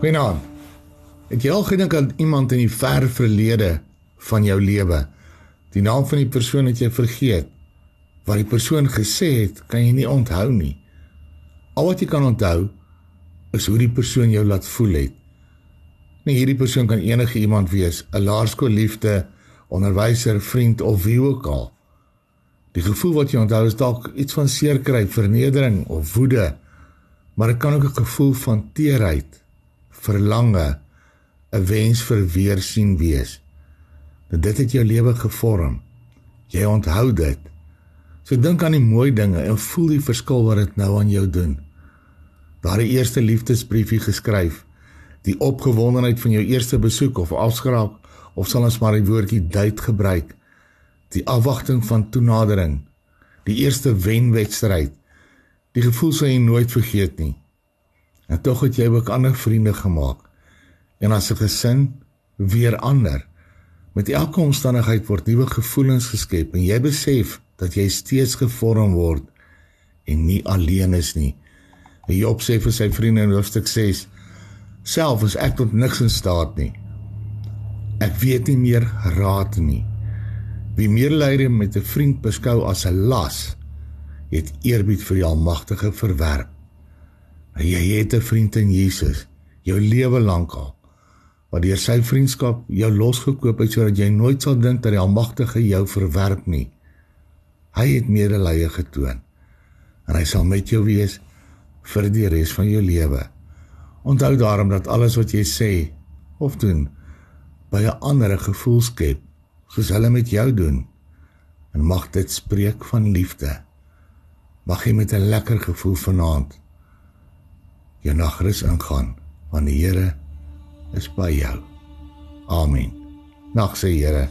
Goeienaand. Het jy al gedink aan iemand in die ver verlede van jou lewe? Die naam van die persoon het jy vergeet. Wat die persoon gesê het, kan jy nie onthou nie. Al wat jy kan onthou is hoe die persoon jou laat voel het. Nee, hierdie persoon kan enige iemand wees, 'n laerskoolliefde, onderwyser, vriend of wie ook al. Die gevoel wat jy onthou is dalk iets van seerkry, vernedering of woede, maar dit kan ook 'n gevoel van teerheid, verlange, 'n wens vir weer sien wees. Dit het jou lewe gevorm. Jy onthou dit. So dink aan die mooi dinge en voel die verskil wat dit nou aan jou doen. Daardie eerste liefdesbriefie geskryf, die opgewondenheid van jou eerste besoek of afskraak of sal ons maar die woordjie date gebruik, die afwagting van toenadering, die eerste wenwedstryd. Die gevoel sal jy nooit vergeet nie. En tog het jy ook ander vriende gemaak. En as 'n gesin weer ander. Met elke omstandigheid word nuwe gevoelens geskep en jy besef dat jy steeds gevorm word en nie alleen is nie. En Job sê vir sy vriende in hoofstuk 6: "Self is ek tot niks in staat nie. Ek weet nie meer raad nie. Wie meer lyde met 'n vriend beskou as 'n las, het eerbied vir die Almagtige verwerp. En jy het 'n vriend in Jesus jou lewe lank al wat deur sy vriendskap jou losgekoop het sodat jy nooit sal dink dat die Almagtige jou verwerp nie. Hy het medelee getoon en hy sal met jou wees vir die res van jou lewe. Onthou daarom dat alles wat jy sê of doen by 'n ander gevoel skep soos hulle met jou doen en mag dit spreek van liefde. Mag jy met 'n lekker gevoel vanaand jou nagrus ingaan want die Here is by jou. Amen. Nag sê Here